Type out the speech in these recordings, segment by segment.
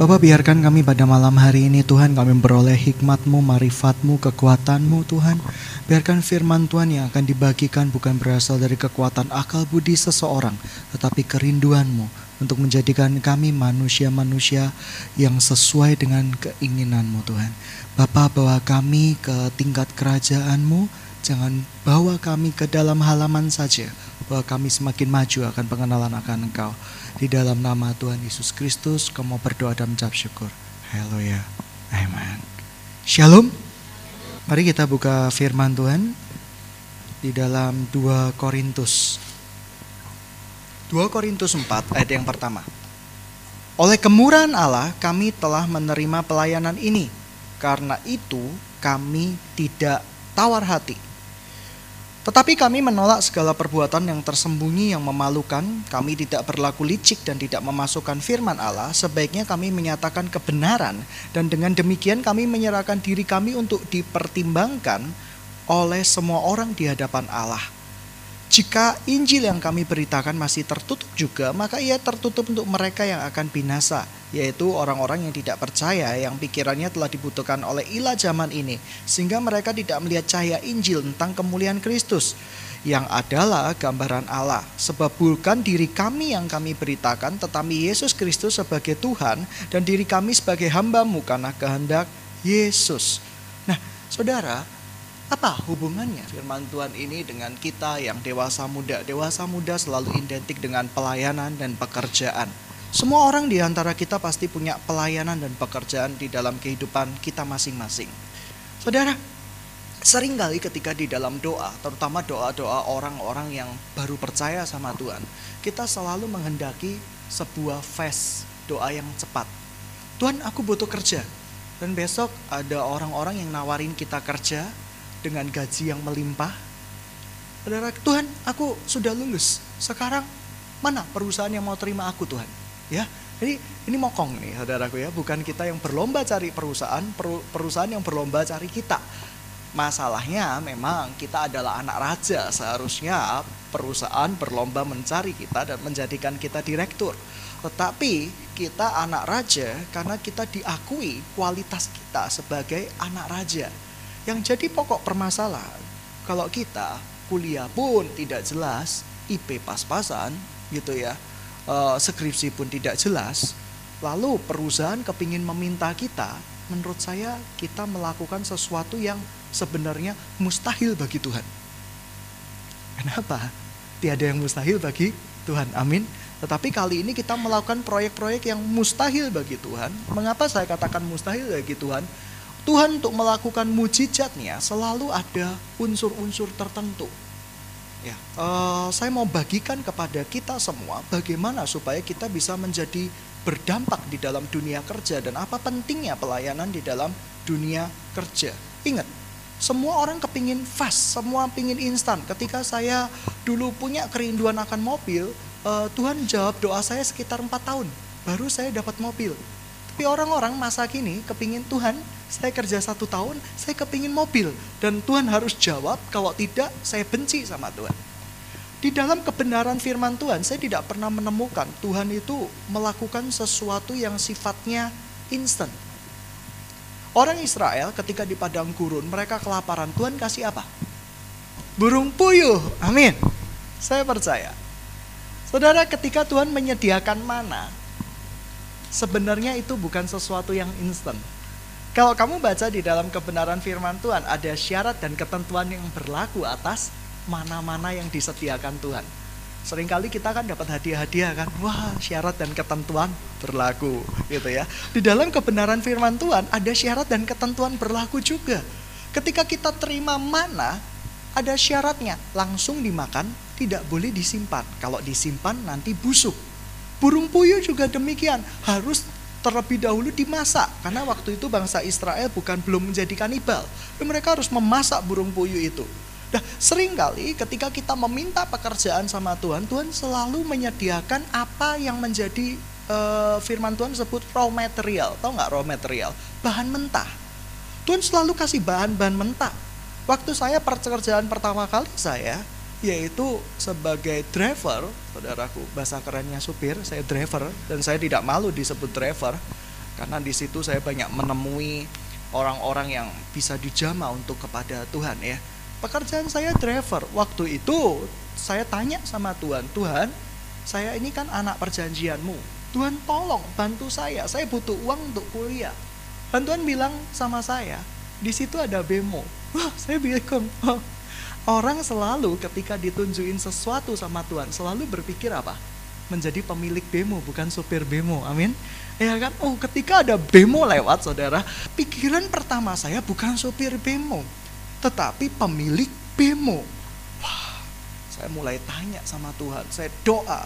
Bapak biarkan kami pada malam hari ini Tuhan kami beroleh hikmatmu, marifatmu, kekuatanmu Tuhan. Biarkan firman Tuhan yang akan dibagikan bukan berasal dari kekuatan akal budi seseorang, tetapi kerinduanmu untuk menjadikan kami manusia-manusia yang sesuai dengan keinginanmu Tuhan. Bapak bawa kami ke tingkat kerajaanmu, jangan bawa kami ke dalam halaman saja, bahwa kami semakin maju akan pengenalan akan Engkau. Di dalam nama Tuhan Yesus Kristus, kamu berdoa dan mengucap syukur. Haleluya. Amen. Shalom. Mari kita buka firman Tuhan di dalam 2 Korintus. 2 Korintus 4 ayat yang pertama. Oleh kemurahan Allah kami telah menerima pelayanan ini. Karena itu kami tidak tawar hati tetapi kami menolak segala perbuatan yang tersembunyi yang memalukan. Kami tidak berlaku licik dan tidak memasukkan firman Allah. Sebaiknya kami menyatakan kebenaran dan dengan demikian kami menyerahkan diri kami untuk dipertimbangkan oleh semua orang di hadapan Allah. Jika Injil yang kami beritakan masih tertutup juga, maka ia tertutup untuk mereka yang akan binasa yaitu orang-orang yang tidak percaya yang pikirannya telah dibutuhkan oleh ilah zaman ini sehingga mereka tidak melihat cahaya Injil tentang kemuliaan Kristus yang adalah gambaran Allah. Sebab bukan diri kami yang kami beritakan, tetapi Yesus Kristus sebagai Tuhan dan diri kami sebagai hambamu karena kehendak Yesus. Nah, saudara, apa hubungannya firman Tuhan ini dengan kita yang dewasa muda? Dewasa muda selalu identik dengan pelayanan dan pekerjaan. Semua orang di antara kita pasti punya pelayanan dan pekerjaan di dalam kehidupan kita masing-masing. Saudara, sering kali ketika di dalam doa, terutama doa-doa orang-orang yang baru percaya sama Tuhan, kita selalu menghendaki sebuah fast doa yang cepat. Tuhan, aku butuh kerja. Dan besok ada orang-orang yang nawarin kita kerja dengan gaji yang melimpah. Saudara, Tuhan, aku sudah lulus. Sekarang mana perusahaan yang mau terima aku, Tuhan? ya ini ini mokong nih saudaraku ya bukan kita yang berlomba cari perusahaan perusahaan yang berlomba cari kita masalahnya memang kita adalah anak raja seharusnya perusahaan berlomba mencari kita dan menjadikan kita direktur tetapi kita anak raja karena kita diakui kualitas kita sebagai anak raja yang jadi pokok permasalahan kalau kita kuliah pun tidak jelas IP pas-pasan gitu ya uh, skripsi pun tidak jelas, lalu perusahaan kepingin meminta kita, menurut saya kita melakukan sesuatu yang sebenarnya mustahil bagi Tuhan. Kenapa? Tiada yang mustahil bagi Tuhan. Amin. Tetapi kali ini kita melakukan proyek-proyek yang mustahil bagi Tuhan. Mengapa saya katakan mustahil bagi Tuhan? Tuhan untuk melakukan mujizatnya selalu ada unsur-unsur tertentu Ya, uh, saya mau bagikan kepada kita semua bagaimana supaya kita bisa menjadi berdampak di dalam dunia kerja dan apa pentingnya pelayanan di dalam dunia kerja. Ingat, semua orang kepingin fast, semua pingin instan. Ketika saya dulu punya kerinduan akan mobil, uh, Tuhan jawab doa saya sekitar 4 tahun, baru saya dapat mobil. Tapi orang-orang masa kini kepingin Tuhan, saya kerja satu tahun, saya kepingin mobil. Dan Tuhan harus jawab, kalau tidak saya benci sama Tuhan. Di dalam kebenaran firman Tuhan, saya tidak pernah menemukan Tuhan itu melakukan sesuatu yang sifatnya instan. Orang Israel ketika di padang gurun, mereka kelaparan. Tuhan kasih apa? Burung puyuh. Amin. Saya percaya. Saudara, ketika Tuhan menyediakan mana, sebenarnya itu bukan sesuatu yang instan. Kalau kamu baca di dalam kebenaran firman Tuhan, ada syarat dan ketentuan yang berlaku atas mana-mana yang disediakan Tuhan. Seringkali kita kan dapat hadiah-hadiah kan, wah syarat dan ketentuan berlaku gitu ya. Di dalam kebenaran firman Tuhan ada syarat dan ketentuan berlaku juga. Ketika kita terima mana, ada syaratnya, langsung dimakan, tidak boleh disimpan. Kalau disimpan nanti busuk. Burung puyuh juga demikian, harus terlebih dahulu dimasak karena waktu itu bangsa Israel bukan belum menjadi kanibal. Mereka harus memasak burung puyuh itu. Nah, sering kali ketika kita meminta pekerjaan sama Tuhan, Tuhan selalu menyediakan apa yang menjadi uh, firman Tuhan sebut raw material. Tahu nggak raw material? Bahan mentah. Tuhan selalu kasih bahan-bahan mentah. Waktu saya pekerjaan pertama kali saya, yaitu sebagai driver, saudaraku, bahasa kerennya supir, saya driver dan saya tidak malu disebut driver. Karena di situ saya banyak menemui orang-orang yang bisa dijama untuk kepada Tuhan ya. Pekerjaan saya driver. Waktu itu saya tanya sama Tuhan, Tuhan, saya ini kan anak perjanjianmu. Tuhan tolong bantu saya, saya butuh uang untuk kuliah. Dan Tuhan bilang sama saya, di situ ada bemo. Wah, saya bingung. Orang selalu ketika ditunjukin sesuatu sama Tuhan, selalu berpikir apa? Menjadi pemilik bemo, bukan sopir bemo. Amin. Ya kan? Oh, ketika ada bemo lewat, saudara, pikiran pertama saya bukan sopir bemo, tetapi pemilik bemo. Wah, saya mulai tanya sama Tuhan. Saya doa,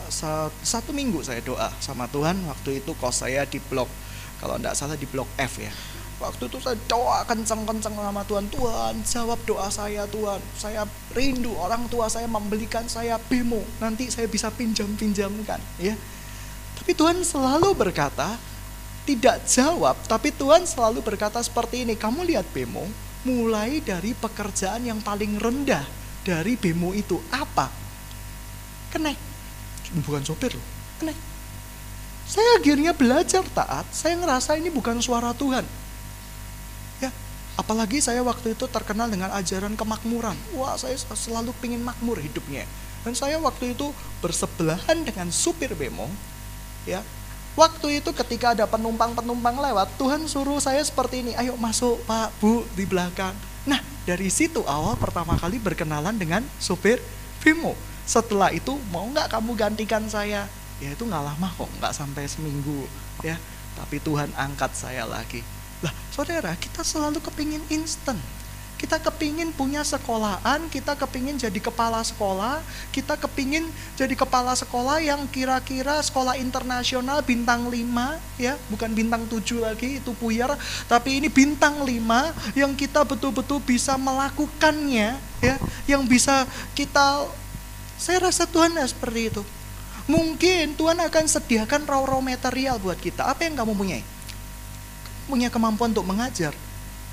satu minggu saya doa sama Tuhan. Waktu itu kos saya di blok, kalau tidak salah di blok F ya Waktu itu saya doa kenceng-kenceng sama Tuhan. Tuhan jawab doa saya Tuhan. Saya rindu orang tua saya membelikan saya bemo. Nanti saya bisa pinjam-pinjamkan. ya. Tapi Tuhan selalu berkata, tidak jawab, tapi Tuhan selalu berkata seperti ini. Kamu lihat bemo, mulai dari pekerjaan yang paling rendah dari bemo itu. Apa? Kenek. Bukan sopir loh, kenek. Saya akhirnya belajar taat, saya ngerasa ini bukan suara Tuhan Apalagi saya waktu itu terkenal dengan ajaran kemakmuran. Wah, saya selalu pingin makmur hidupnya. Dan saya waktu itu bersebelahan dengan supir bemo. Ya, waktu itu ketika ada penumpang-penumpang lewat, Tuhan suruh saya seperti ini, ayo masuk Pak, Bu, di belakang. Nah, dari situ awal pertama kali berkenalan dengan supir bemo. Setelah itu, mau nggak kamu gantikan saya? Ya itu nggak lama kok, nggak sampai seminggu. ya. Tapi Tuhan angkat saya lagi lah, saudara, kita selalu kepingin instan. Kita kepingin punya sekolahan, kita kepingin jadi kepala sekolah, kita kepingin jadi kepala sekolah yang kira-kira sekolah internasional bintang 5, ya, bukan bintang 7 lagi, itu puyar, tapi ini bintang 5 yang kita betul-betul bisa melakukannya, ya, yang bisa kita, saya rasa Tuhan ya seperti itu. Mungkin Tuhan akan sediakan raw-raw material buat kita. Apa yang kamu punya? Punya kemampuan untuk mengajar,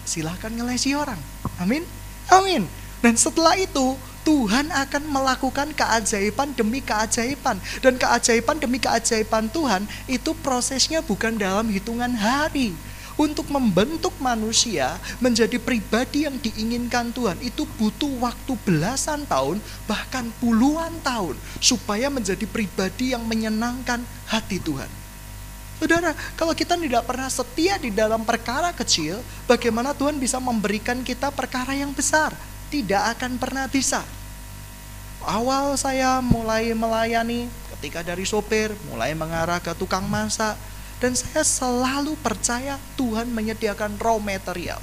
silahkan ngelesi orang. Amin. Amin. Dan setelah itu, Tuhan akan melakukan keajaiban demi keajaiban. Dan keajaiban demi keajaiban Tuhan itu prosesnya bukan dalam hitungan hari. Untuk membentuk manusia menjadi pribadi yang diinginkan Tuhan itu butuh waktu belasan tahun, bahkan puluhan tahun, supaya menjadi pribadi yang menyenangkan hati Tuhan. Saudara, kalau kita tidak pernah setia di dalam perkara kecil, bagaimana Tuhan bisa memberikan kita perkara yang besar? Tidak akan pernah bisa. Awal saya mulai melayani ketika dari sopir, mulai mengarah ke tukang masak, dan saya selalu percaya Tuhan menyediakan raw material.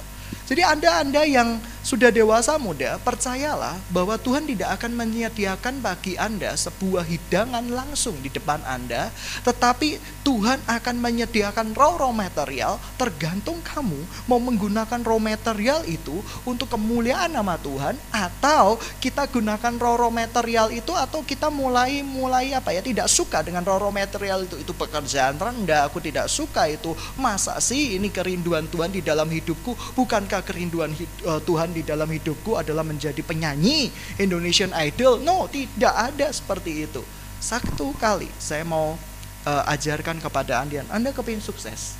Jadi Anda-Anda yang sudah dewasa muda, percayalah bahwa Tuhan tidak akan menyediakan bagi Anda sebuah hidangan langsung di depan Anda, tetapi Tuhan akan menyediakan raw raw material tergantung kamu mau menggunakan raw material itu untuk kemuliaan nama Tuhan atau kita gunakan raw raw material itu atau kita mulai mulai apa ya tidak suka dengan raw raw material itu itu pekerjaan rendah, aku tidak suka itu. Masa sih ini kerinduan Tuhan di dalam hidupku? Bukankah kerinduan uh, Tuhan di dalam hidupku adalah menjadi penyanyi Indonesian Idol. No, tidak ada seperti itu. Satu kali saya mau uh, ajarkan kepada Anda, Anda kepingin sukses.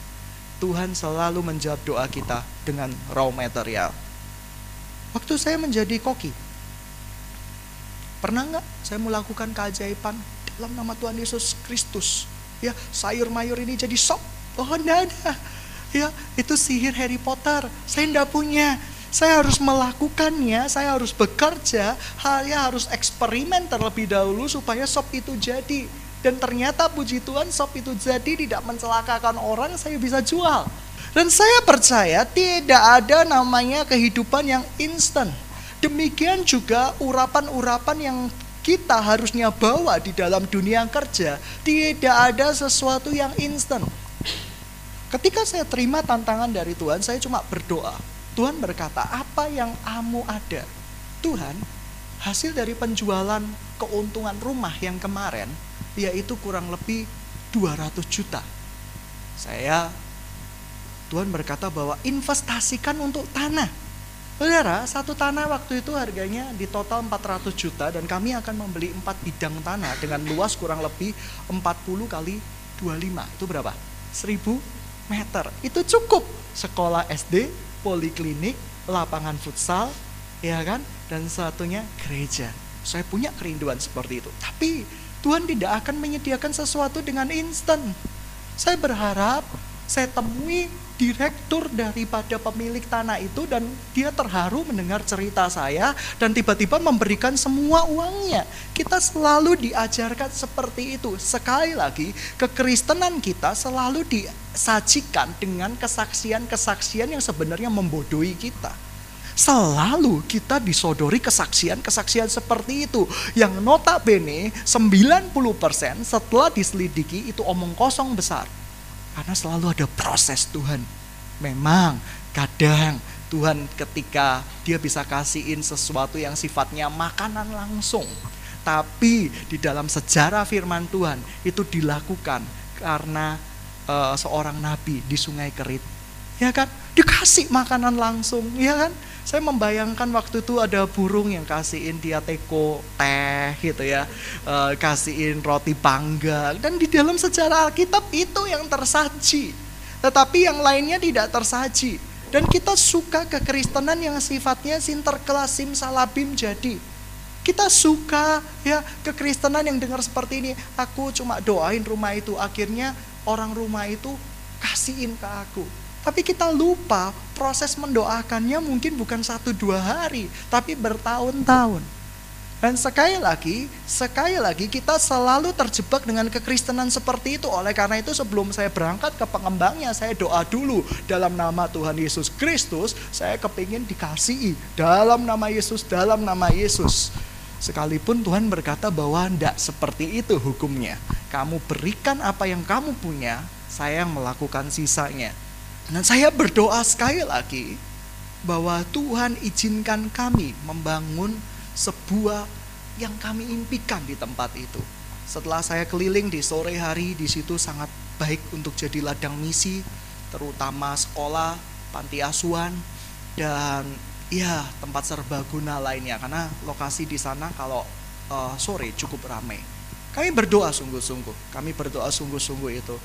Tuhan selalu menjawab doa kita dengan raw material. Waktu saya menjadi koki, pernah nggak saya melakukan keajaiban dalam nama Tuhan Yesus Kristus? Ya, sayur mayur ini jadi sop. Oh, enggak ada Ya, itu sihir Harry Potter. Saya tidak punya. Saya harus melakukannya, saya harus bekerja, saya harus eksperimen terlebih dahulu supaya sop itu jadi. Dan ternyata puji Tuhan sop itu jadi tidak mencelakakan orang, saya bisa jual. Dan saya percaya tidak ada namanya kehidupan yang instan. Demikian juga urapan-urapan yang kita harusnya bawa di dalam dunia kerja, tidak ada sesuatu yang instan. Ketika saya terima tantangan dari Tuhan, saya cuma berdoa. Tuhan berkata, apa yang kamu ada? Tuhan, hasil dari penjualan keuntungan rumah yang kemarin, yaitu kurang lebih 200 juta. Saya, Tuhan berkata bahwa investasikan untuk tanah. Saudara, satu tanah waktu itu harganya di total 400 juta dan kami akan membeli 4 bidang tanah dengan luas kurang lebih 40 kali 25. Itu berapa? 1000 meter. Itu cukup. Sekolah SD, poliklinik, lapangan futsal, ya kan? Dan satunya gereja. Saya punya kerinduan seperti itu. Tapi Tuhan tidak akan menyediakan sesuatu dengan instan. Saya berharap saya temui direktur daripada pemilik tanah itu dan dia terharu mendengar cerita saya dan tiba-tiba memberikan semua uangnya. Kita selalu diajarkan seperti itu. Sekali lagi, kekristenan kita selalu disajikan dengan kesaksian-kesaksian yang sebenarnya membodohi kita. Selalu kita disodori kesaksian-kesaksian seperti itu. Yang notabene 90% setelah diselidiki itu omong kosong besar karena selalu ada proses Tuhan. Memang kadang Tuhan ketika dia bisa kasihin sesuatu yang sifatnya makanan langsung. Tapi di dalam sejarah firman Tuhan itu dilakukan karena uh, seorang nabi di Sungai Kerit. Ya kan? Dikasih makanan langsung, ya kan? Saya membayangkan waktu itu ada burung yang kasihin dia teko teh gitu ya, e, kasihin roti panggang dan di dalam sejarah Alkitab itu yang tersaji. Tetapi yang lainnya tidak tersaji. Dan kita suka kekristenan yang sifatnya sinterklas salabim jadi. Kita suka ya kekristenan yang dengar seperti ini. Aku cuma doain rumah itu. Akhirnya orang rumah itu kasihin ke aku. Tapi kita lupa proses mendoakannya mungkin bukan satu dua hari, tapi bertahun-tahun. Dan sekali lagi, sekali lagi kita selalu terjebak dengan kekristenan seperti itu. Oleh karena itu sebelum saya berangkat ke pengembangnya, saya doa dulu dalam nama Tuhan Yesus Kristus, saya kepingin dikasihi dalam nama Yesus, dalam nama Yesus. Sekalipun Tuhan berkata bahwa tidak seperti itu hukumnya. Kamu berikan apa yang kamu punya, saya yang melakukan sisanya. Dan saya berdoa sekali lagi bahwa Tuhan izinkan kami membangun sebuah yang kami impikan di tempat itu. Setelah saya keliling di sore hari di situ sangat baik untuk jadi ladang misi, terutama sekolah, panti asuhan dan ya tempat serbaguna lainnya karena lokasi di sana kalau uh, sore cukup ramai. Kami berdoa sungguh-sungguh, kami berdoa sungguh-sungguh itu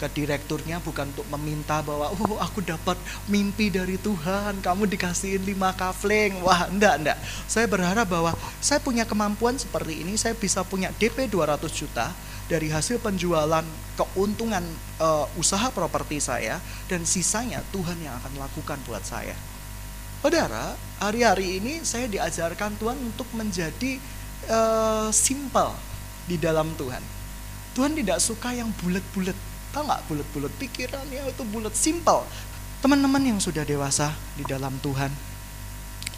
ke direkturnya bukan untuk meminta bahwa oh aku dapat mimpi dari Tuhan kamu dikasihin lima kafling wah enggak enggak saya berharap bahwa saya punya kemampuan seperti ini saya bisa punya DP 200 juta dari hasil penjualan keuntungan uh, usaha properti saya dan sisanya Tuhan yang akan lakukan buat saya Saudara, hari-hari ini saya diajarkan Tuhan untuk menjadi uh, simple di dalam Tuhan. Tuhan tidak suka yang bulat-bulat. Tahu nggak bulat-bulat pikirannya itu bulat simpel. Teman-teman yang sudah dewasa di dalam Tuhan,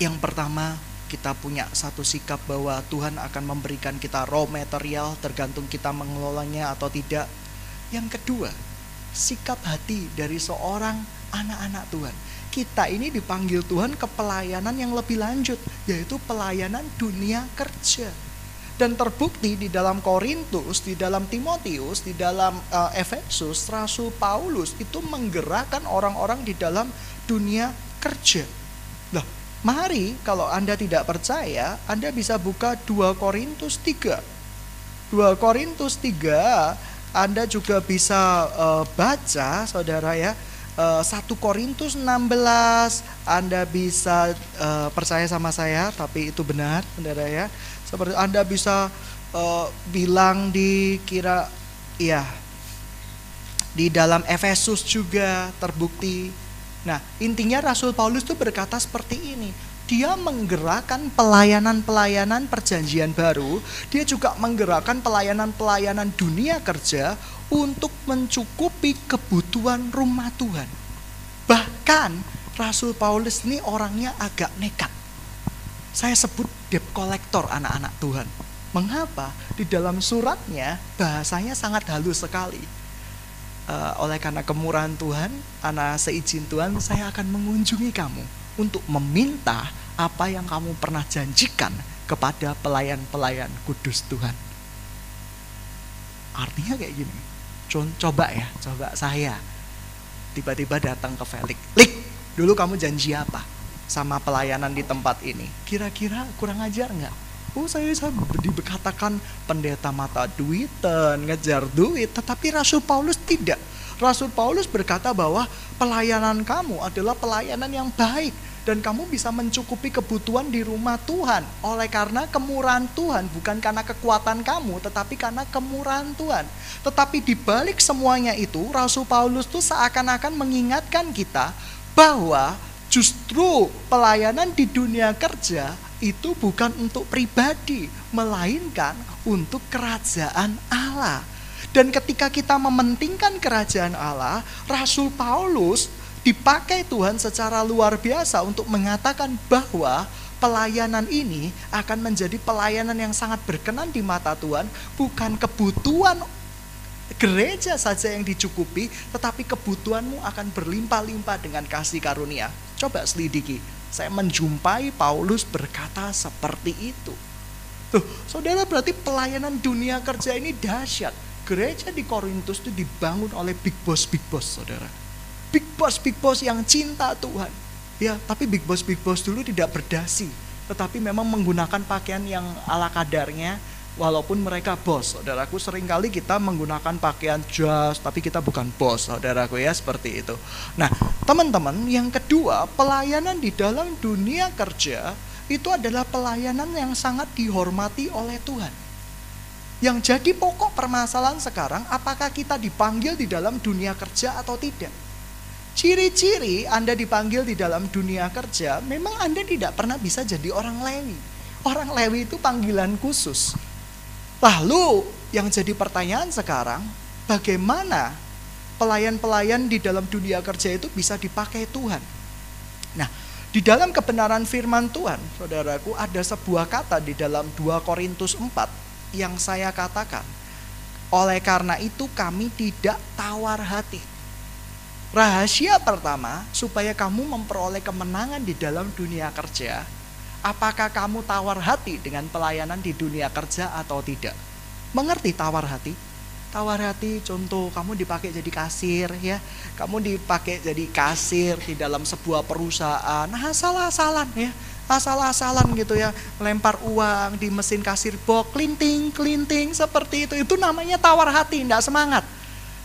yang pertama kita punya satu sikap bahwa Tuhan akan memberikan kita raw material tergantung kita mengelolanya atau tidak. Yang kedua, sikap hati dari seorang anak-anak Tuhan. Kita ini dipanggil Tuhan ke pelayanan yang lebih lanjut, yaitu pelayanan dunia kerja dan terbukti di dalam Korintus, di dalam Timotius, di dalam uh, Efesus, Rasul Paulus itu menggerakkan orang-orang di dalam dunia kerja. Nah, mari kalau Anda tidak percaya, Anda bisa buka 2 Korintus 3. 2 Korintus 3 Anda juga bisa uh, baca Saudara ya. Uh, 1 Korintus 16 Anda bisa uh, percaya sama saya tapi itu benar Saudara ya seperti Anda bisa uh, bilang di kira ya di dalam Efesus juga terbukti. Nah, intinya Rasul Paulus itu berkata seperti ini. Dia menggerakkan pelayanan-pelayanan perjanjian baru, dia juga menggerakkan pelayanan-pelayanan dunia kerja untuk mencukupi kebutuhan rumah Tuhan. Bahkan Rasul Paulus ini orangnya agak nekat. Saya sebut debt collector anak-anak Tuhan. Mengapa? Di dalam suratnya bahasanya sangat halus sekali. Uh, oleh karena kemurahan Tuhan, anak seizin Tuhan, saya akan mengunjungi kamu untuk meminta apa yang kamu pernah janjikan kepada pelayan-pelayan kudus Tuhan. Artinya kayak gini. Coba ya, coba saya tiba-tiba datang ke Felix. Lik, dulu kamu janji apa? Sama pelayanan di tempat ini. Kira-kira kurang ajar nggak? Oh saya, saya dikatakan pendeta mata duit dan ngejar duit. Tetapi Rasul Paulus tidak. Rasul Paulus berkata bahwa pelayanan kamu adalah pelayanan yang baik dan kamu bisa mencukupi kebutuhan di rumah Tuhan oleh karena kemurahan Tuhan bukan karena kekuatan kamu tetapi karena kemurahan Tuhan tetapi di balik semuanya itu Rasul Paulus tuh seakan-akan mengingatkan kita bahwa justru pelayanan di dunia kerja itu bukan untuk pribadi melainkan untuk kerajaan Allah. Dan ketika kita mementingkan kerajaan Allah Rasul Paulus dipakai Tuhan secara luar biasa untuk mengatakan bahwa pelayanan ini akan menjadi pelayanan yang sangat berkenan di mata Tuhan, bukan kebutuhan gereja saja yang dicukupi, tetapi kebutuhanmu akan berlimpah-limpah dengan kasih karunia. Coba selidiki, saya menjumpai Paulus berkata seperti itu. Tuh, saudara berarti pelayanan dunia kerja ini dahsyat. Gereja di Korintus itu dibangun oleh big boss big boss, saudara big boss big boss yang cinta Tuhan. Ya, tapi big boss big boss dulu tidak berdasi, tetapi memang menggunakan pakaian yang ala kadarnya walaupun mereka bos. Saudaraku sering kali kita menggunakan pakaian jas tapi kita bukan bos, saudaraku ya seperti itu. Nah, teman-teman, yang kedua, pelayanan di dalam dunia kerja itu adalah pelayanan yang sangat dihormati oleh Tuhan. Yang jadi pokok permasalahan sekarang, apakah kita dipanggil di dalam dunia kerja atau tidak? Ciri-ciri Anda dipanggil di dalam dunia kerja, memang Anda tidak pernah bisa jadi orang Lewi. Orang Lewi itu panggilan khusus. Lalu yang jadi pertanyaan sekarang, bagaimana pelayan-pelayan di dalam dunia kerja itu bisa dipakai Tuhan? Nah, di dalam kebenaran firman Tuhan, saudaraku, ada sebuah kata di dalam 2 Korintus 4 yang saya katakan. Oleh karena itu kami tidak tawar hati. Rahasia pertama supaya kamu memperoleh kemenangan di dalam dunia kerja, apakah kamu tawar hati dengan pelayanan di dunia kerja atau tidak? Mengerti tawar hati? Tawar hati contoh kamu dipakai jadi kasir ya, kamu dipakai jadi kasir di dalam sebuah perusahaan, nah asal-asalan ya, asal-asalan gitu ya, lempar uang di mesin kasir box, klinting, klinting seperti itu, itu namanya tawar hati, tidak semangat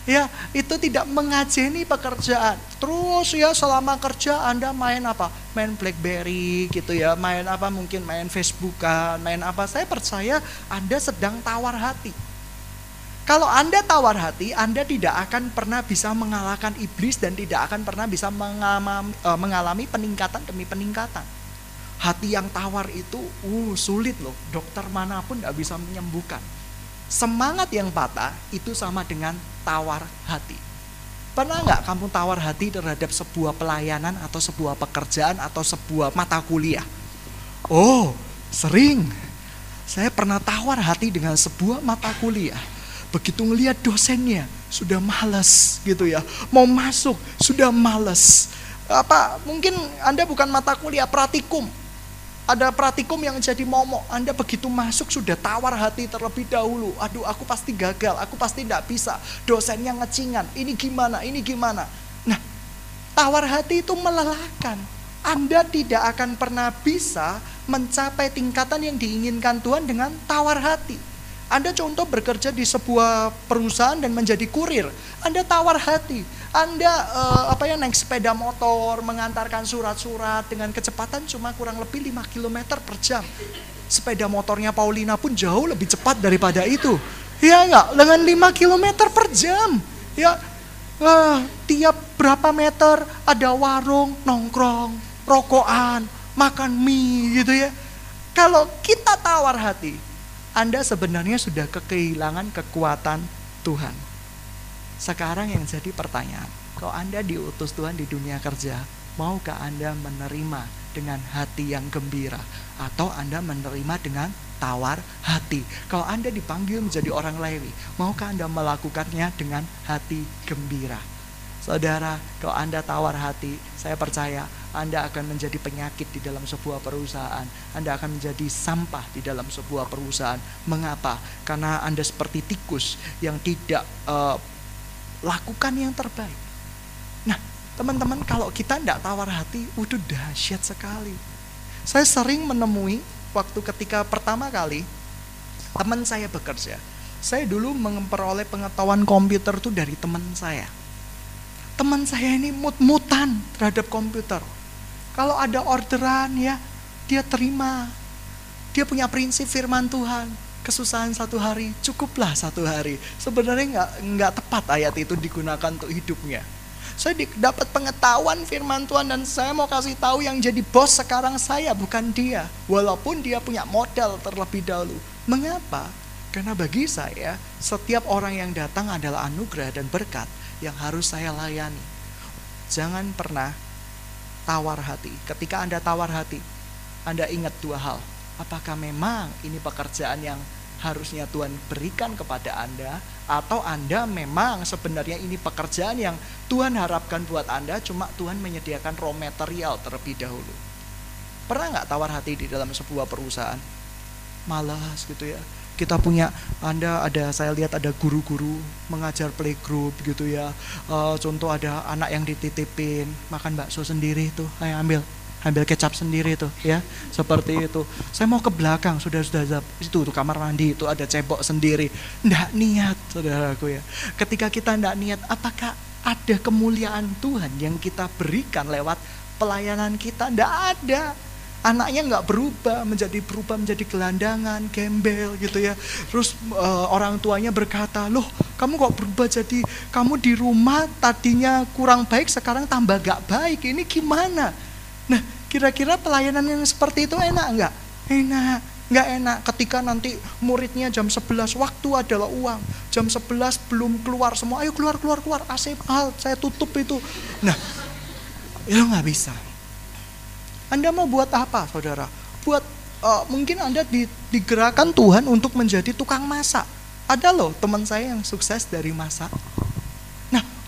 ya itu tidak mengajeni pekerjaan. Terus ya selama kerja Anda main apa? Main BlackBerry gitu ya, main apa mungkin main Facebookan, main apa. Saya percaya Anda sedang tawar hati. Kalau Anda tawar hati, Anda tidak akan pernah bisa mengalahkan iblis dan tidak akan pernah bisa mengalami, uh, mengalami peningkatan demi peningkatan. Hati yang tawar itu uh sulit loh, dokter mana pun tidak bisa menyembuhkan Semangat yang patah itu sama dengan tawar hati. Pernah nggak kamu tawar hati terhadap sebuah pelayanan atau sebuah pekerjaan atau sebuah mata kuliah? Oh, sering. Saya pernah tawar hati dengan sebuah mata kuliah. Begitu ngelihat dosennya, sudah males gitu ya. Mau masuk, sudah males. Apa, mungkin Anda bukan mata kuliah, pratikum ada pratikum yang jadi momok. Anda begitu masuk sudah tawar hati terlebih dahulu. Aduh aku pasti gagal, aku pasti tidak bisa. Dosennya ngecingan, ini gimana, ini gimana. Nah, tawar hati itu melelahkan. Anda tidak akan pernah bisa mencapai tingkatan yang diinginkan Tuhan dengan tawar hati. Anda contoh bekerja di sebuah perusahaan dan menjadi kurir. Anda tawar hati. Anda uh, apa ya naik sepeda motor, mengantarkan surat-surat dengan kecepatan cuma kurang lebih 5 km per jam. Sepeda motornya Paulina pun jauh lebih cepat daripada itu. Ya enggak, dengan 5 km per jam. Ya, uh, tiap berapa meter ada warung, nongkrong, rokokan, makan mie gitu ya. Kalau kita tawar hati, anda sebenarnya sudah kehilangan kekuatan Tuhan. Sekarang yang jadi pertanyaan, kalau Anda diutus Tuhan di dunia kerja, maukah Anda menerima dengan hati yang gembira atau Anda menerima dengan tawar hati? Kalau Anda dipanggil menjadi orang Lewi, maukah Anda melakukannya dengan hati gembira? Saudara, kalau Anda tawar hati, saya percaya anda akan menjadi penyakit di dalam sebuah perusahaan. Anda akan menjadi sampah di dalam sebuah perusahaan. Mengapa? Karena Anda seperti tikus yang tidak uh, lakukan yang terbaik. Nah, teman-teman, kalau kita tidak tawar hati, udah dahsyat sekali. Saya sering menemui waktu ketika pertama kali teman saya bekerja. Saya dulu memperoleh pengetahuan komputer itu dari teman saya teman saya ini mut-mutan terhadap komputer. Kalau ada orderan ya, dia terima. Dia punya prinsip firman Tuhan. Kesusahan satu hari, cukuplah satu hari. Sebenarnya nggak nggak tepat ayat itu digunakan untuk hidupnya. Saya dapat pengetahuan firman Tuhan dan saya mau kasih tahu yang jadi bos sekarang saya bukan dia. Walaupun dia punya modal terlebih dahulu. Mengapa? Karena bagi saya setiap orang yang datang adalah anugerah dan berkat yang harus saya layani. Jangan pernah tawar hati. Ketika Anda tawar hati, Anda ingat dua hal. Apakah memang ini pekerjaan yang harusnya Tuhan berikan kepada Anda atau Anda memang sebenarnya ini pekerjaan yang Tuhan harapkan buat Anda cuma Tuhan menyediakan raw material terlebih dahulu. Pernah nggak tawar hati di dalam sebuah perusahaan? Malas gitu ya kita punya Anda ada saya lihat ada guru-guru mengajar playgroup gitu ya uh, contoh ada anak yang dititipin makan bakso sendiri tuh ayo ambil ambil kecap sendiri tuh ya. Seperti itu. Saya mau ke belakang sudah sudah itu tuh kamar mandi itu ada cebok sendiri. Ndak niat saudaraku ya. Ketika kita ndak niat apakah ada kemuliaan Tuhan yang kita berikan lewat pelayanan kita? Ndak ada. Anaknya nggak berubah menjadi berubah menjadi gelandangan gembel gitu ya. Terus uh, orang tuanya berkata loh kamu kok berubah jadi kamu di rumah? Tadinya kurang baik sekarang tambah gak baik. Ini gimana nah kira-kira pelayanan yang seperti itu enak nggak? Enak. Nggak enak ketika nanti muridnya jam 11 waktu adalah uang. Jam 11 belum keluar semua. Ayo keluar keluar keluar. AC mahal saya tutup itu. Nah itu nggak bisa. Anda mau buat apa, saudara? Buat uh, mungkin Anda di, digerakkan Tuhan untuk menjadi tukang masak. Ada loh teman saya yang sukses dari masak.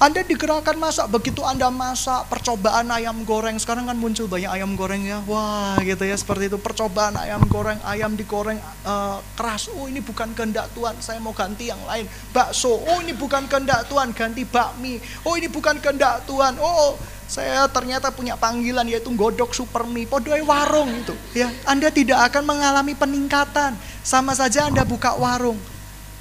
Anda digerakkan masak, begitu Anda masak percobaan ayam goreng, sekarang kan muncul banyak ayam goreng ya, wah gitu ya, seperti itu, percobaan ayam goreng, ayam digoreng uh, keras, oh ini bukan kehendak Tuhan, saya mau ganti yang lain, bakso, oh ini bukan kehendak Tuhan, ganti bakmi, oh ini bukan kehendak Tuhan, oh saya ternyata punya panggilan yaitu godok supermi, podoy warung itu. Ya, Anda tidak akan mengalami peningkatan. Sama saja Anda buka warung.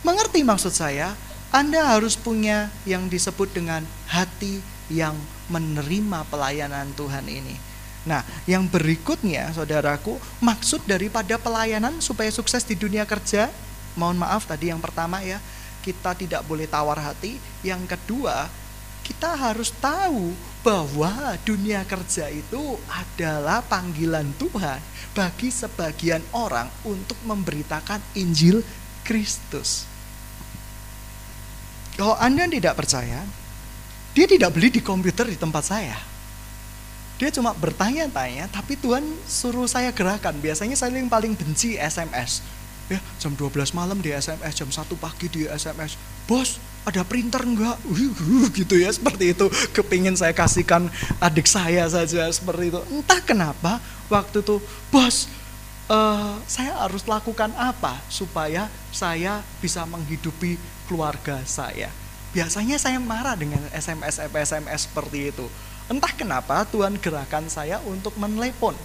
Mengerti maksud saya? Anda harus punya yang disebut dengan hati yang menerima pelayanan Tuhan ini. Nah, yang berikutnya, saudaraku, maksud daripada pelayanan supaya sukses di dunia kerja, mohon maaf tadi yang pertama ya, kita tidak boleh tawar hati. Yang kedua, kita harus tahu bahwa dunia kerja itu adalah panggilan Tuhan bagi sebagian orang untuk memberitakan Injil Kristus. Kalau Anda tidak percaya, dia tidak beli di komputer di tempat saya. Dia cuma bertanya-tanya, tapi Tuhan suruh saya gerakan. Biasanya saya yang paling benci SMS. Ya, jam 12 malam di SMS, jam 1 pagi di SMS. Bos, ada printer enggak? gitu ya seperti itu. Kepingin saya kasihkan adik saya saja seperti itu. Entah kenapa waktu itu bos uh, saya harus lakukan apa supaya saya bisa menghidupi keluarga saya. Biasanya saya marah dengan SMS SMS seperti itu. Entah kenapa Tuhan gerakan saya untuk menelepon,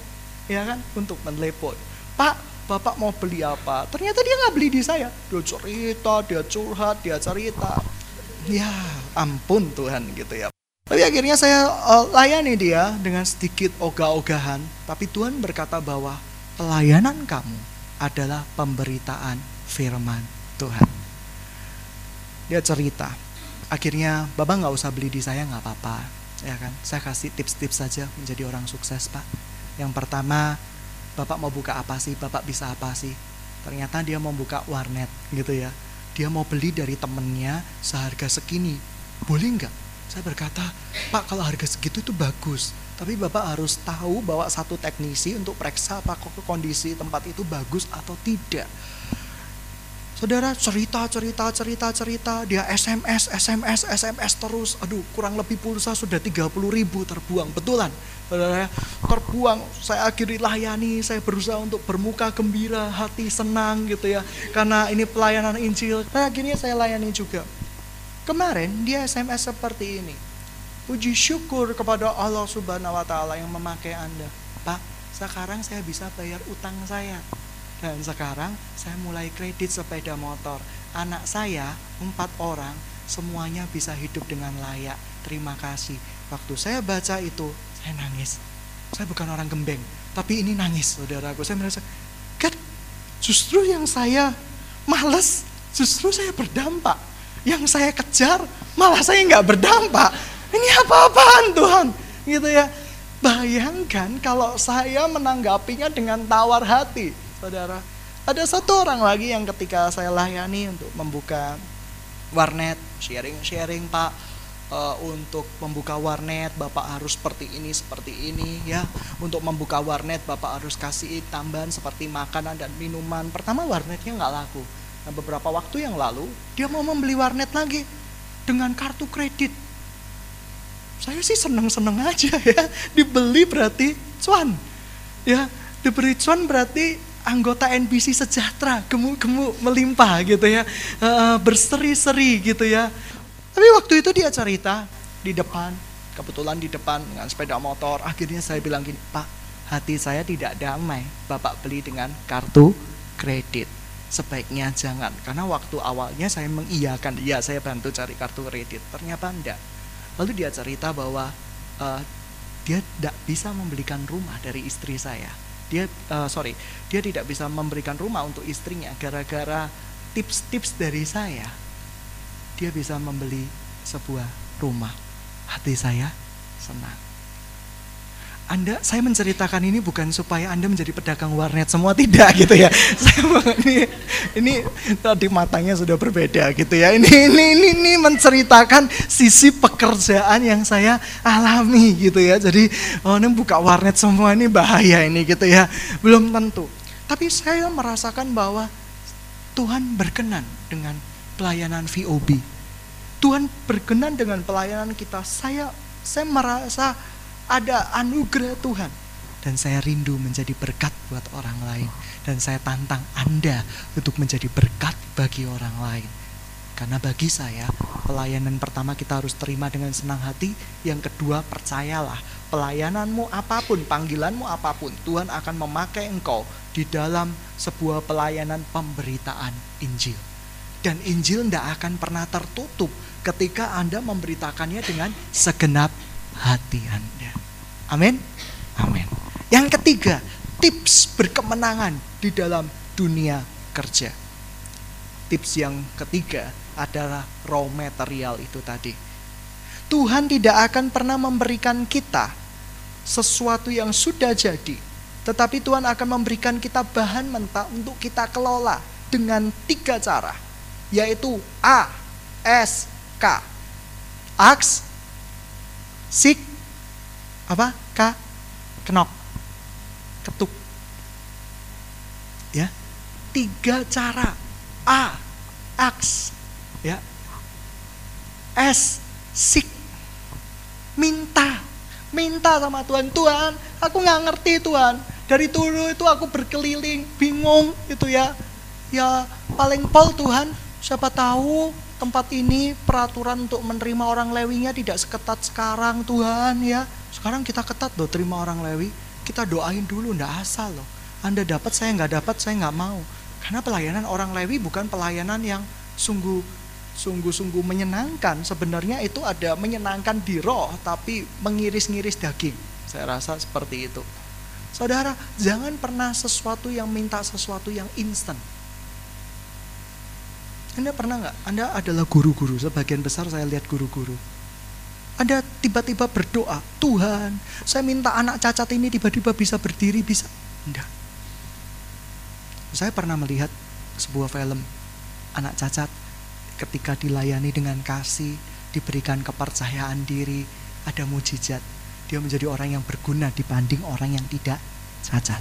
ya kan? Untuk menelepon. Pak, Bapak mau beli apa? Ternyata dia nggak beli di saya. Dia cerita, dia curhat, dia cerita. Ya ampun Tuhan gitu ya. Tapi akhirnya saya uh, layani dia dengan sedikit ogah-ogahan. Tapi Tuhan berkata bahwa pelayanan kamu adalah pemberitaan firman Tuhan. Dia cerita. Akhirnya Bapak nggak usah beli di saya nggak apa-apa. Ya kan? Saya kasih tips-tips saja menjadi orang sukses Pak. Yang pertama Bapak mau buka apa sih? Bapak bisa apa sih? Ternyata dia mau buka warnet gitu ya. Dia mau beli dari temennya seharga segini. Boleh nggak? Saya berkata, Pak kalau harga segitu itu bagus. Tapi Bapak harus tahu bahwa satu teknisi untuk periksa apa kondisi tempat itu bagus atau tidak. Saudara cerita, cerita, cerita, cerita, dia SMS, SMS, SMS terus. Aduh, kurang lebih pulsa sudah 30 ribu terbuang. Betulan, saudara, terbuang. Saya akhiri layani, saya berusaha untuk bermuka gembira, hati senang gitu ya. Karena ini pelayanan Injil. Nah, akhirnya saya layani juga. Kemarin dia SMS seperti ini. Puji syukur kepada Allah Subhanahu wa taala yang memakai Anda. Pak, sekarang saya bisa bayar utang saya dan sekarang saya mulai kredit sepeda motor. Anak saya empat orang semuanya bisa hidup dengan layak. terima kasih. Waktu saya baca itu, saya nangis. Saya bukan orang gembeng, tapi ini nangis, saudaraku. Saya merasa, God, justru yang saya males, justru saya berdampak. Yang saya kejar, malah saya nggak berdampak. Ini apa-apaan Tuhan? Gitu ya. Bayangkan kalau saya menanggapinya dengan tawar hati, saudara. Ada satu orang lagi yang ketika saya layani untuk membuka warnet, sharing-sharing Pak, uh, untuk membuka warnet Bapak harus seperti ini seperti ini ya untuk membuka warnet Bapak harus kasih tambahan seperti makanan dan minuman pertama warnetnya nggak laku nah beberapa waktu yang lalu dia mau membeli warnet lagi dengan kartu kredit saya sih seneng-seneng aja ya dibeli berarti cuan ya diberi cuan berarti anggota NBC sejahtera gemuk-gemuk melimpah gitu ya berseri-seri gitu ya tapi waktu itu dia cerita di depan, kebetulan di depan dengan sepeda motor. Akhirnya saya bilang gini, Pak, hati saya tidak damai. Bapak beli dengan kartu kredit. Sebaiknya jangan, karena waktu awalnya saya mengiyakan, iya saya bantu cari kartu kredit. Ternyata enggak. Lalu dia cerita bahwa uh, dia tidak bisa membelikan rumah dari istri saya. Dia, uh, sorry, dia tidak bisa memberikan rumah untuk istrinya gara-gara tips-tips dari saya dia bisa membeli sebuah rumah. Hati saya senang. Anda, saya menceritakan ini bukan supaya Anda menjadi pedagang warnet semua tidak gitu ya. Saya ini, ini tadi matanya sudah berbeda gitu ya. Ini, ini, ini, ini menceritakan sisi pekerjaan yang saya alami gitu ya. Jadi, oh ini buka warnet semua ini bahaya ini gitu ya. Belum tentu. Tapi saya merasakan bahwa Tuhan berkenan dengan pelayanan VOB. Tuhan berkenan dengan pelayanan kita. Saya saya merasa ada anugerah Tuhan dan saya rindu menjadi berkat buat orang lain dan saya tantang Anda untuk menjadi berkat bagi orang lain. Karena bagi saya, pelayanan pertama kita harus terima dengan senang hati. Yang kedua, percayalah, pelayananmu apa pun, panggilanmu apa pun, Tuhan akan memakai engkau di dalam sebuah pelayanan pemberitaan Injil. Dan Injil tidak akan pernah tertutup ketika Anda memberitakannya dengan segenap hati Anda. Amin. Amin. Yang ketiga, tips berkemenangan di dalam dunia kerja. Tips yang ketiga adalah raw material itu tadi. Tuhan tidak akan pernah memberikan kita sesuatu yang sudah jadi, tetapi Tuhan akan memberikan kita bahan mentah untuk kita kelola dengan tiga cara yaitu A, S, K. Aks, sik, apa? K, kenok, ketuk. Ya, tiga cara. A, aks, ya. S, sik, minta, minta sama Tuhan. Tuhan, aku nggak ngerti Tuhan. Dari dulu itu aku berkeliling, bingung gitu ya. Ya paling pol Tuhan, Siapa tahu tempat ini peraturan untuk menerima orang lewinya tidak seketat sekarang Tuhan ya. Sekarang kita ketat loh terima orang lewi. Kita doain dulu ndak asal loh. Anda dapat saya nggak dapat saya nggak mau. Karena pelayanan orang lewi bukan pelayanan yang sungguh sungguh-sungguh menyenangkan. Sebenarnya itu ada menyenangkan di roh tapi mengiris-ngiris daging. Saya rasa seperti itu. Saudara, jangan pernah sesuatu yang minta sesuatu yang instan. Anda pernah nggak? Anda adalah guru-guru, sebagian besar saya lihat guru-guru. Anda tiba-tiba berdoa, Tuhan, saya minta anak cacat ini tiba-tiba bisa berdiri, bisa. Enggak. Saya pernah melihat sebuah film anak cacat ketika dilayani dengan kasih, diberikan kepercayaan diri, ada mujizat. Dia menjadi orang yang berguna dibanding orang yang tidak cacat.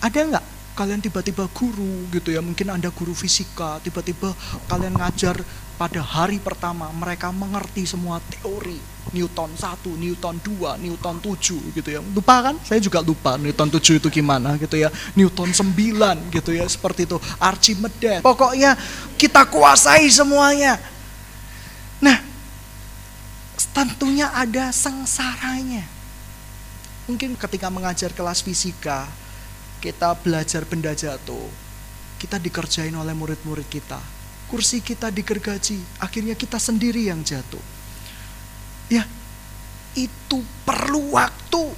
Ada nggak kalian tiba-tiba guru gitu ya mungkin anda guru fisika tiba-tiba kalian ngajar pada hari pertama mereka mengerti semua teori Newton 1, Newton 2, Newton 7 gitu ya. Lupa kan? Saya juga lupa Newton 7 itu gimana gitu ya. Newton 9 gitu ya seperti itu. Archimedes. Pokoknya kita kuasai semuanya. Nah tentunya ada sengsaranya. Mungkin ketika mengajar kelas fisika kita belajar benda jatuh, kita dikerjain oleh murid-murid kita. Kursi kita digergaji, akhirnya kita sendiri yang jatuh. Ya, itu perlu waktu.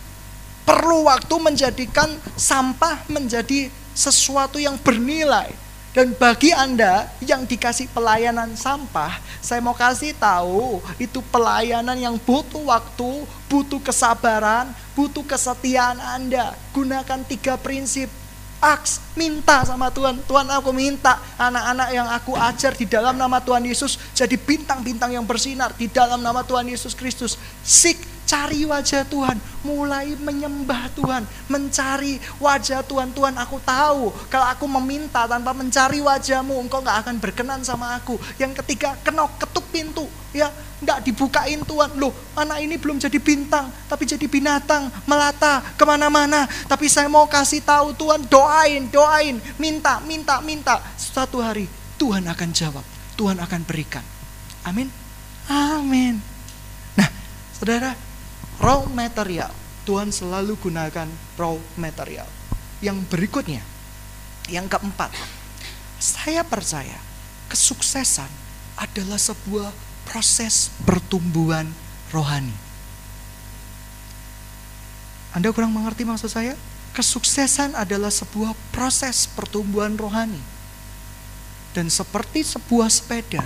Perlu waktu menjadikan sampah menjadi sesuatu yang bernilai. Dan bagi Anda yang dikasih pelayanan sampah, saya mau kasih tahu, itu pelayanan yang butuh waktu, butuh kesabaran, butuh kesetiaan Anda. Gunakan tiga prinsip aks, minta sama Tuhan. Tuhan aku minta anak-anak yang aku ajar di dalam nama Tuhan Yesus jadi bintang-bintang yang bersinar di dalam nama Tuhan Yesus Kristus. Sik, cari wajah Tuhan, mulai menyembah Tuhan, mencari wajah Tuhan. Tuhan aku tahu kalau aku meminta tanpa mencari wajahmu, engkau gak akan berkenan sama aku. Yang ketiga, kenok ketuk pintu, ya nggak dibukain Tuhan. Loh, anak ini belum jadi bintang, tapi jadi binatang, melata ke mana-mana. Tapi saya mau kasih tahu Tuhan, doain, doain, minta, minta, minta. Suatu hari Tuhan akan jawab, Tuhan akan berikan. Amin. Amin. Nah, saudara, raw material. Tuhan selalu gunakan raw material. Yang berikutnya, yang keempat, saya percaya kesuksesan adalah sebuah proses pertumbuhan rohani. Anda kurang mengerti maksud saya? Kesuksesan adalah sebuah proses pertumbuhan rohani. Dan seperti sebuah sepeda,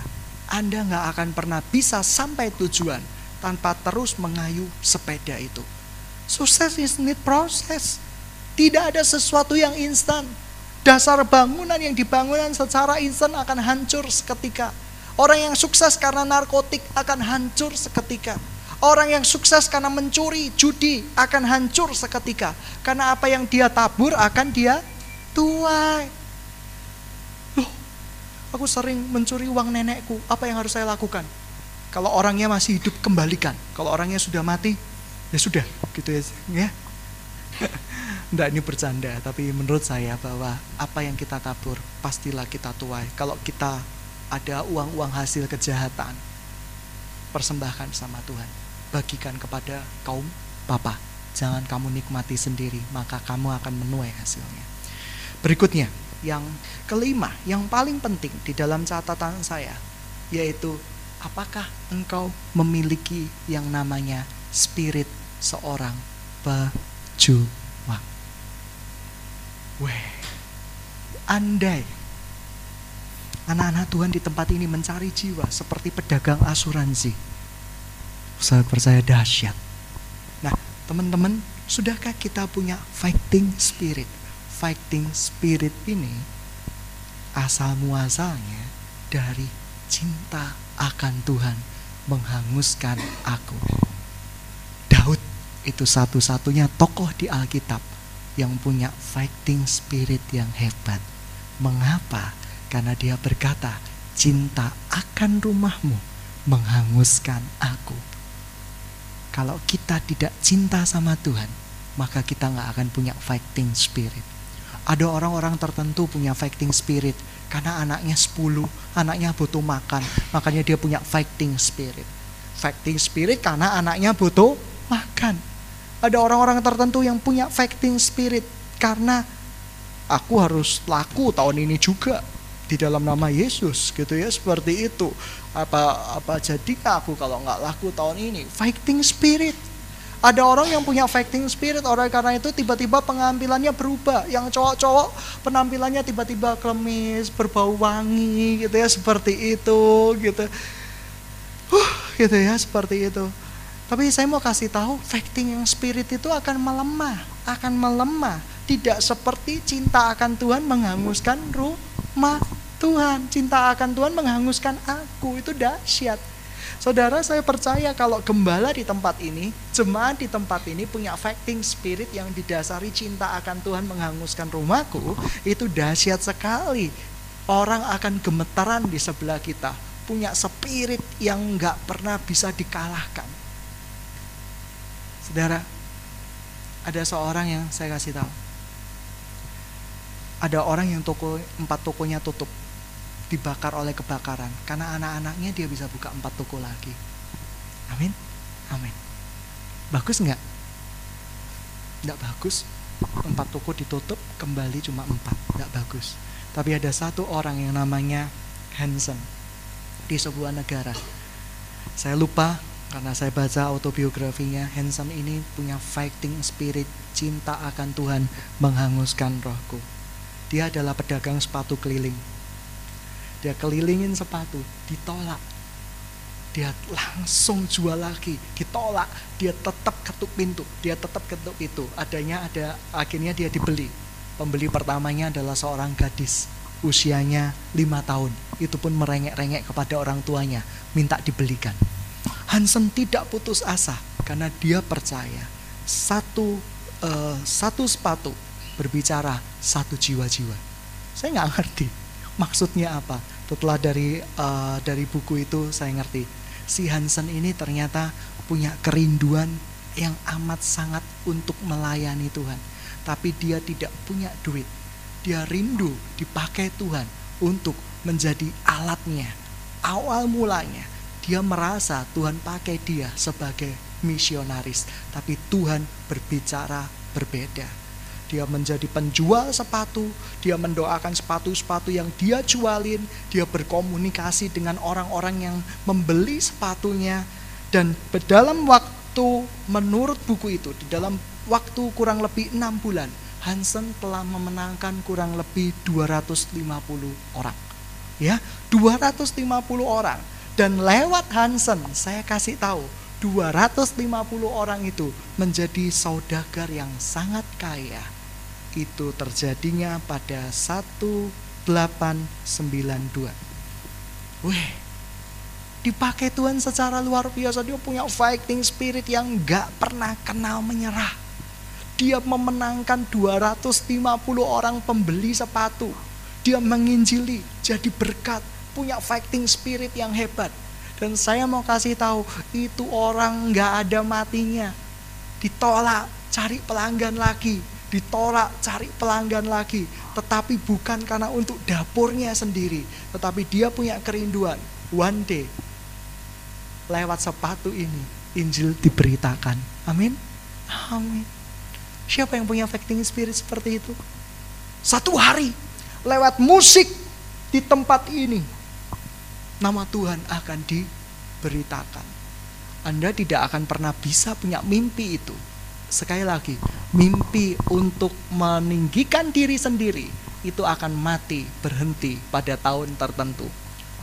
Anda nggak akan pernah bisa sampai tujuan tanpa terus mengayu sepeda itu. Sukses is need proses. Tidak ada sesuatu yang instan. Dasar bangunan yang dibangun secara instan akan hancur seketika Orang yang sukses karena narkotik akan hancur seketika. Orang yang sukses karena mencuri, judi akan hancur seketika. Karena apa yang dia tabur akan dia tuai. Loh, aku sering mencuri uang nenekku. Apa yang harus saya lakukan? Kalau orangnya masih hidup, kembalikan. Kalau orangnya sudah mati, ya sudah, gitu ya. ya. Enggak ini bercanda, tapi menurut saya bahwa apa yang kita tabur pastilah kita tuai. Kalau kita ada uang-uang hasil kejahatan, persembahkan sama Tuhan. Bagikan kepada kaum papa. Jangan kamu nikmati sendiri, maka kamu akan menuai hasilnya. Berikutnya, yang kelima, yang paling penting di dalam catatan saya, yaitu apakah engkau memiliki yang namanya spirit seorang pejuang. Weh, andai Anak-anak Tuhan di tempat ini mencari jiwa seperti pedagang asuransi. Saya percaya dahsyat. Nah, teman-teman, sudahkah kita punya fighting spirit? Fighting spirit ini asal muasalnya dari cinta akan Tuhan menghanguskan aku. Daud itu satu-satunya tokoh di Alkitab yang punya fighting spirit yang hebat. Mengapa? Karena dia berkata, cinta akan rumahmu menghanguskan aku. Kalau kita tidak cinta sama Tuhan, maka kita nggak akan punya fighting spirit. Ada orang-orang tertentu punya fighting spirit karena anaknya 10, anaknya butuh makan, makanya dia punya fighting spirit. Fighting spirit karena anaknya butuh makan. Ada orang-orang tertentu yang punya fighting spirit karena aku harus laku tahun ini juga di dalam nama Yesus gitu ya seperti itu apa apa jadi aku kalau nggak laku tahun ini fighting spirit ada orang yang punya fighting spirit orang karena itu tiba-tiba pengambilannya berubah yang cowok-cowok penampilannya tiba-tiba klemis berbau wangi gitu ya seperti itu gitu uh, gitu ya seperti itu tapi saya mau kasih tahu fighting yang spirit itu akan melemah akan melemah tidak seperti cinta akan Tuhan menghanguskan rumah Tuhan. Cinta akan Tuhan menghanguskan aku. Itu dahsyat. Saudara, saya percaya kalau gembala di tempat ini, jemaat di tempat ini punya fighting spirit yang didasari cinta akan Tuhan menghanguskan rumahku, itu dahsyat sekali. Orang akan gemetaran di sebelah kita, punya spirit yang nggak pernah bisa dikalahkan. Saudara, ada seorang yang saya kasih tahu ada orang yang toko empat tokonya tutup dibakar oleh kebakaran. Karena anak-anaknya dia bisa buka empat toko lagi. Amin? Amin. Bagus nggak? Nggak bagus. Empat toko ditutup kembali cuma empat. Nggak bagus. Tapi ada satu orang yang namanya Hansen di sebuah negara. Saya lupa Karena saya baca autobiografinya, Hansen ini punya fighting spirit, cinta akan Tuhan menghanguskan rohku. Dia adalah pedagang sepatu keliling. Dia kelilingin sepatu, ditolak. Dia langsung jual lagi, ditolak. Dia tetap ketuk pintu, dia tetap ketuk itu. Adanya ada, akhirnya dia dibeli. Pembeli pertamanya adalah seorang gadis, usianya lima tahun. Itu pun merengek-rengek kepada orang tuanya, minta dibelikan Hansen tidak putus asa karena dia percaya satu uh, satu sepatu berbicara satu jiwa-jiwa. Saya nggak ngerti maksudnya apa. Setelah dari uh, dari buku itu saya ngerti. Si Hansen ini ternyata punya kerinduan yang amat sangat untuk melayani Tuhan. Tapi dia tidak punya duit. Dia rindu dipakai Tuhan untuk menjadi alatnya. Awal mulanya dia merasa Tuhan pakai dia sebagai misionaris, tapi Tuhan berbicara berbeda. Dia menjadi penjual sepatu, dia mendoakan sepatu-sepatu yang dia jualin, dia berkomunikasi dengan orang-orang yang membeli sepatunya, dan dalam waktu menurut buku itu, di dalam waktu kurang lebih enam bulan, Hansen telah memenangkan kurang lebih 250 orang. Ya, 250 orang dan lewat Hansen saya kasih tahu 250 orang itu menjadi saudagar yang sangat kaya. Itu terjadinya pada 1892. Wih, dipakai Tuhan secara luar biasa. Dia punya fighting spirit yang gak pernah kenal menyerah. Dia memenangkan 250 orang pembeli sepatu. Dia menginjili, jadi berkat punya fighting spirit yang hebat. Dan saya mau kasih tahu, itu orang nggak ada matinya. Ditolak, cari pelanggan lagi. Ditolak, cari pelanggan lagi. Tetapi bukan karena untuk dapurnya sendiri. Tetapi dia punya kerinduan. One day, lewat sepatu ini, Injil diberitakan. Amin. Amin. Siapa yang punya fighting spirit seperti itu? Satu hari, lewat musik di tempat ini, nama Tuhan akan diberitakan. Anda tidak akan pernah bisa punya mimpi itu. Sekali lagi, mimpi untuk meninggikan diri sendiri itu akan mati, berhenti pada tahun tertentu.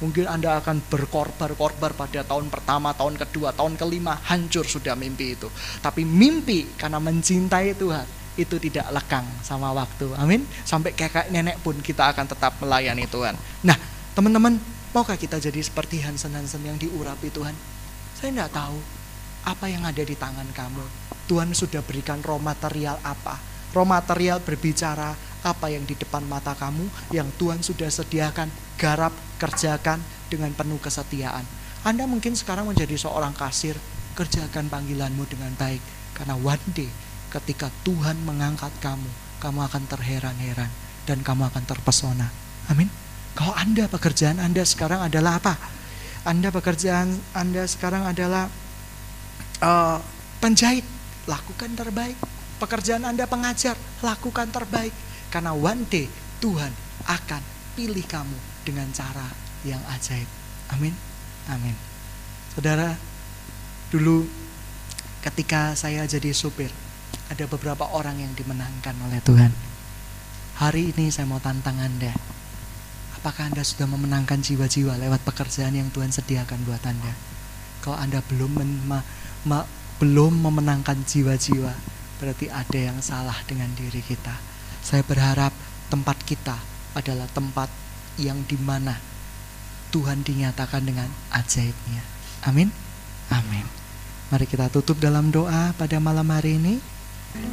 Mungkin Anda akan berkorbar-korbar pada tahun pertama, tahun kedua, tahun kelima, hancur sudah mimpi itu. Tapi mimpi karena mencintai Tuhan, itu tidak lekang sama waktu. Amin. Sampai kakek nenek pun kita akan tetap melayani Tuhan. Nah, teman-teman, Maukah kita jadi seperti Hansen-Hansen yang diurapi Tuhan? Saya tidak tahu apa yang ada di tangan kamu. Tuhan sudah berikan roh material apa? Roh material berbicara apa yang di depan mata kamu yang Tuhan sudah sediakan, garap, kerjakan dengan penuh kesetiaan. Anda mungkin sekarang menjadi seorang kasir, kerjakan panggilanmu dengan baik. Karena one day ketika Tuhan mengangkat kamu, kamu akan terheran-heran dan kamu akan terpesona. Amin. Kalau Anda pekerjaan Anda sekarang adalah apa? Anda pekerjaan Anda sekarang adalah uh, penjahit, lakukan terbaik. Pekerjaan Anda pengajar, lakukan terbaik. Karena one day Tuhan akan pilih kamu dengan cara yang ajaib. Amin. Amin. Saudara, dulu ketika saya jadi supir, ada beberapa orang yang dimenangkan oleh Tuhan. Hari ini saya mau tantang Anda Apakah Anda sudah memenangkan jiwa-jiwa lewat pekerjaan yang Tuhan sediakan buat Anda? Kalau Anda belum belum memenangkan jiwa-jiwa, berarti ada yang salah dengan diri kita. Saya berharap tempat kita adalah tempat yang di mana Tuhan dinyatakan dengan ajaibnya. Amin. Amin. Mari kita tutup dalam doa pada malam hari ini.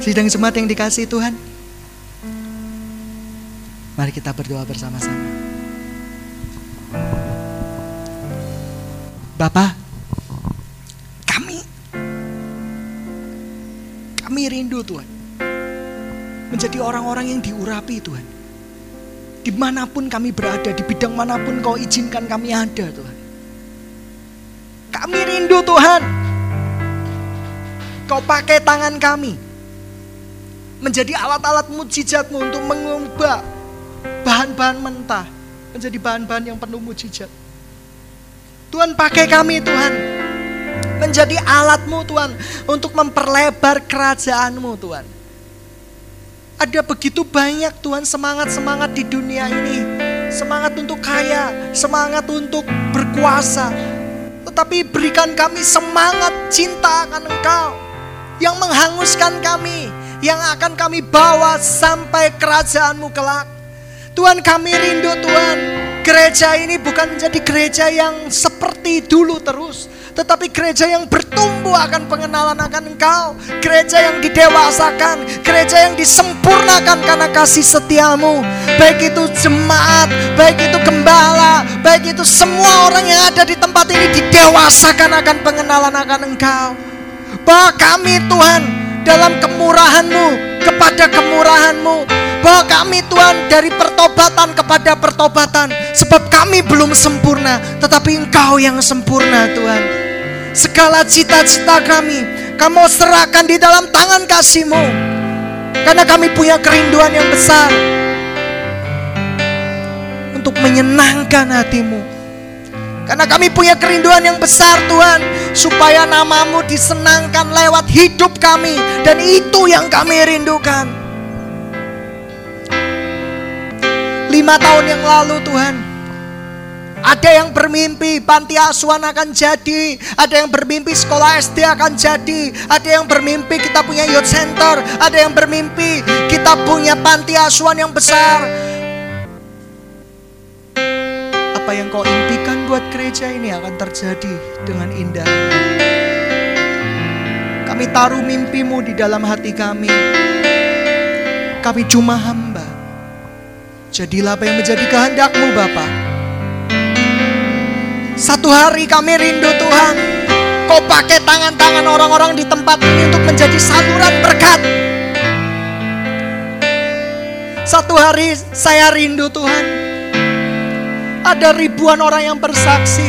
Sidang jemaat yang dikasih Tuhan. Mari kita berdoa bersama-sama. Bapak, Tuhan. Menjadi orang-orang yang diurapi Tuhan. Di mana pun kami berada, di bidang mana pun kau izinkan kami ada Tuhan. Kami rindu Tuhan. Kau pakai tangan kami. Menjadi alat-alat mujizatmu untuk mengubah bahan-bahan mentah. Menjadi bahan-bahan yang penuh mujizat. Tuhan pakai kami Tuhan menjadi alatmu Tuhan untuk memperlebar kerajaanmu Tuhan. Ada begitu banyak Tuhan semangat-semangat di dunia ini. Semangat untuk kaya, semangat untuk berkuasa. Tetapi berikan kami semangat cinta akan Engkau yang menghanguskan kami, yang akan kami bawa sampai kerajaanmu kelak. Tuhan kami rindu Tuhan, gereja ini bukan menjadi gereja yang seperti dulu terus tetapi gereja yang bertumbuh akan pengenalan akan Engkau, gereja yang didewasakan, gereja yang disempurnakan karena kasih setiamu. Baik itu jemaat, baik itu gembala, baik itu semua orang yang ada di tempat ini didewasakan akan pengenalan akan Engkau. Bahwa kami Tuhan dalam kemurahan-Mu kepada kemurahan-Mu bahwa kami Tuhan dari pertobatan kepada pertobatan sebab kami belum sempurna tetapi Engkau yang sempurna Tuhan Segala cita-cita kami, kamu serahkan di dalam tangan kasihmu. Karena kami punya kerinduan yang besar untuk menyenangkan hatimu. Karena kami punya kerinduan yang besar Tuhan Supaya namamu disenangkan lewat hidup kami Dan itu yang kami rindukan Lima tahun yang lalu Tuhan ada yang bermimpi panti asuhan akan jadi, ada yang bermimpi sekolah SD akan jadi, ada yang bermimpi kita punya youth center, ada yang bermimpi kita punya panti asuhan yang besar. Apa yang kau impikan buat gereja ini akan terjadi dengan indah. Kami taruh mimpimu di dalam hati kami. Kami cuma hamba. Jadilah apa yang menjadi kehendakmu Bapak. Satu hari kami rindu Tuhan. Kau pakai tangan-tangan orang-orang di tempat ini untuk menjadi saluran berkat. Satu hari saya rindu Tuhan. Ada ribuan orang yang bersaksi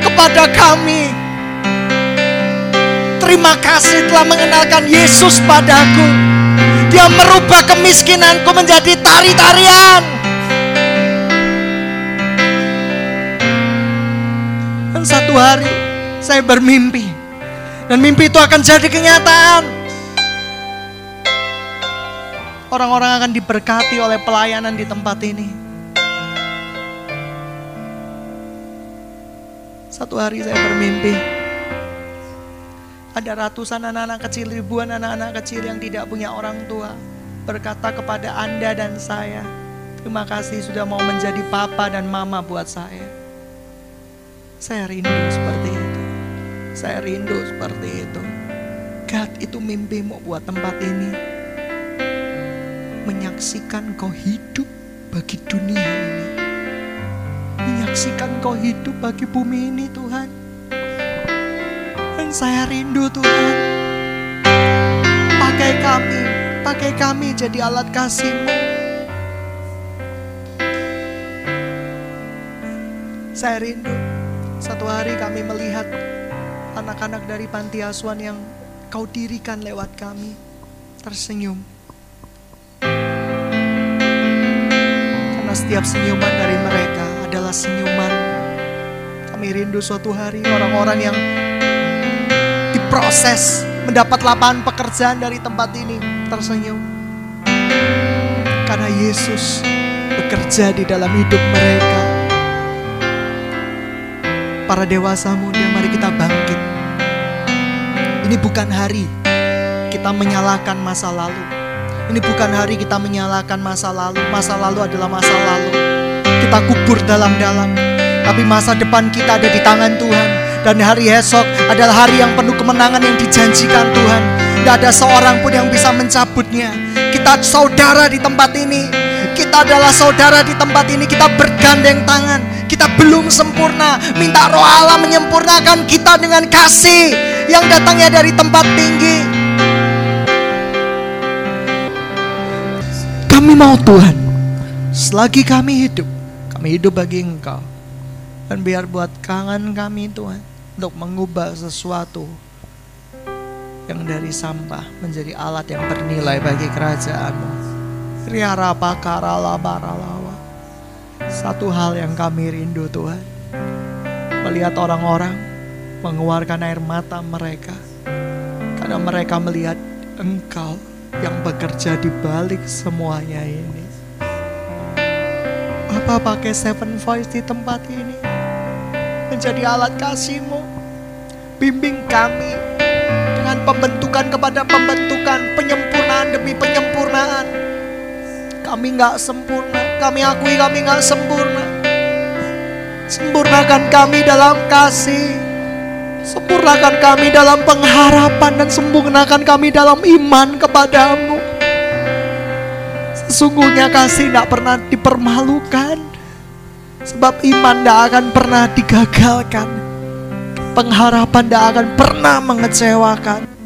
kepada kami. Terima kasih telah mengenalkan Yesus padaku. Dia merubah kemiskinanku menjadi tari-tarian. Dan satu hari saya bermimpi. Dan mimpi itu akan jadi kenyataan. Orang-orang akan diberkati oleh pelayanan di tempat ini. Satu hari saya bermimpi. Ada ratusan anak-anak kecil, ribuan anak-anak kecil yang tidak punya orang tua. Berkata kepada Anda dan saya, terima kasih sudah mau menjadi papa dan mama buat saya. Saya rindu seperti itu. Saya rindu seperti itu. God itu mimpimu buat tempat ini. Menyaksikan kau hidup bagi dunia ini. Menyaksikan kau hidup bagi bumi ini Tuhan. Dan saya rindu Tuhan. Pakai kami, pakai kami jadi alat kasihmu. Saya rindu satu hari kami melihat anak-anak dari panti asuhan yang kau dirikan lewat kami tersenyum. Karena setiap senyuman dari mereka adalah senyuman. Kami rindu suatu hari orang-orang yang diproses mendapat lapangan pekerjaan dari tempat ini tersenyum. Karena Yesus bekerja di dalam hidup mereka para dewasa muda, mari kita bangkit. Ini bukan hari kita menyalahkan masa lalu. Ini bukan hari kita menyalahkan masa lalu. Masa lalu adalah masa lalu. Kita kubur dalam-dalam. Tapi masa depan kita ada di tangan Tuhan. Dan hari esok adalah hari yang penuh kemenangan yang dijanjikan Tuhan. Tidak ada seorang pun yang bisa mencabutnya. Kita saudara di tempat ini. Kita adalah saudara di tempat ini. Kita bergandeng tangan kita belum sempurna. Minta roh Allah menyempurnakan kita dengan kasih yang datangnya dari tempat tinggi. Kami mau Tuhan, selagi kami hidup, kami hidup bagi Engkau. Dan biar buat kangen kami Tuhan, untuk mengubah sesuatu yang dari sampah menjadi alat yang bernilai bagi kerajaanmu. Riara pakarala barala satu hal yang kami rindu Tuhan. Melihat orang-orang mengeluarkan air mata mereka karena mereka melihat Engkau yang bekerja di balik semuanya ini. Bapak pakai seven voice di tempat ini menjadi alat kasih-Mu. Bimbing kami pembentukan kepada pembentukan, penyempurnaan demi penyempurnaan. Kami nggak sempurna, kami akui kami nggak sempurna. Sempurnakan kami dalam kasih, sempurnakan kami dalam pengharapan dan sempurnakan kami dalam iman kepadamu. Sesungguhnya kasih tidak pernah dipermalukan, sebab iman tidak akan pernah digagalkan pengharapan tidak akan pernah mengecewakan.